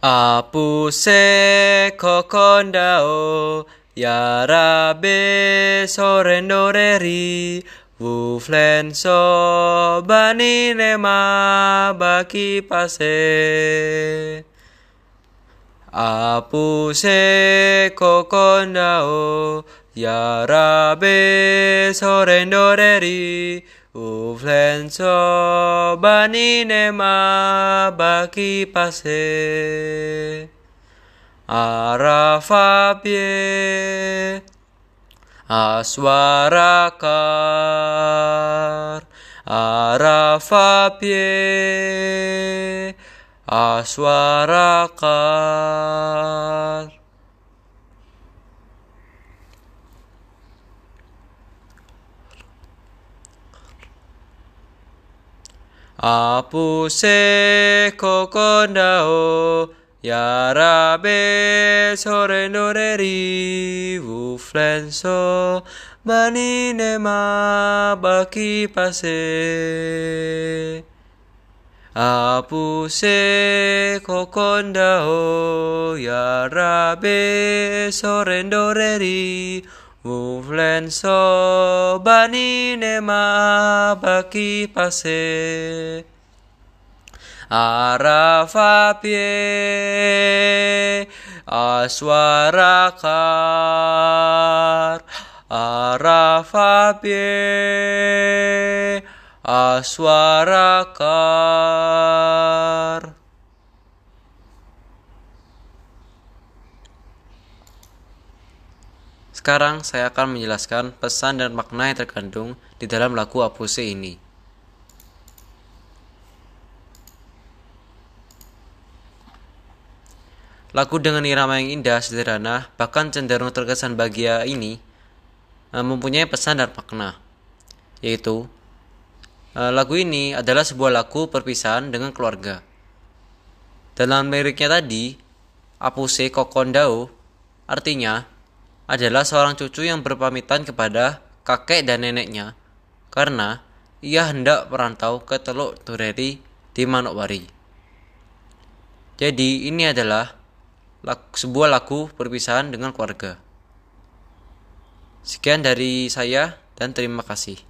Apuse kokondao Yarabe sorendoreri Wuflenso bani nema baki pase. Apuse kokondao Yarabe sorendoreri Uflenso bani nema baki pase. Arafabie Aswarakar Arafabie Aswarakar Apuse kokondao Yarabe sorenoreri Uflenso bani nema baki pase. Apuse kokondao Yarabe sorendoreri Uflenso bani nema baki pase. Arafapie Aswarakar Arafapie Aswarakar Sekarang saya akan menjelaskan pesan dan makna yang terkandung di dalam lagu Apuse ini. Lagu dengan irama yang indah, sederhana, bahkan cenderung terkesan bahagia ini uh, mempunyai pesan dan makna, yaitu uh, lagu ini adalah sebuah lagu perpisahan dengan keluarga. Dalam liriknya tadi, Apuse Kokondao artinya adalah seorang cucu yang berpamitan kepada kakek dan neneknya karena ia hendak merantau ke Teluk Tureri di Manokwari. Jadi ini adalah sebuah lagu perpisahan dengan keluarga. Sekian dari saya dan terima kasih.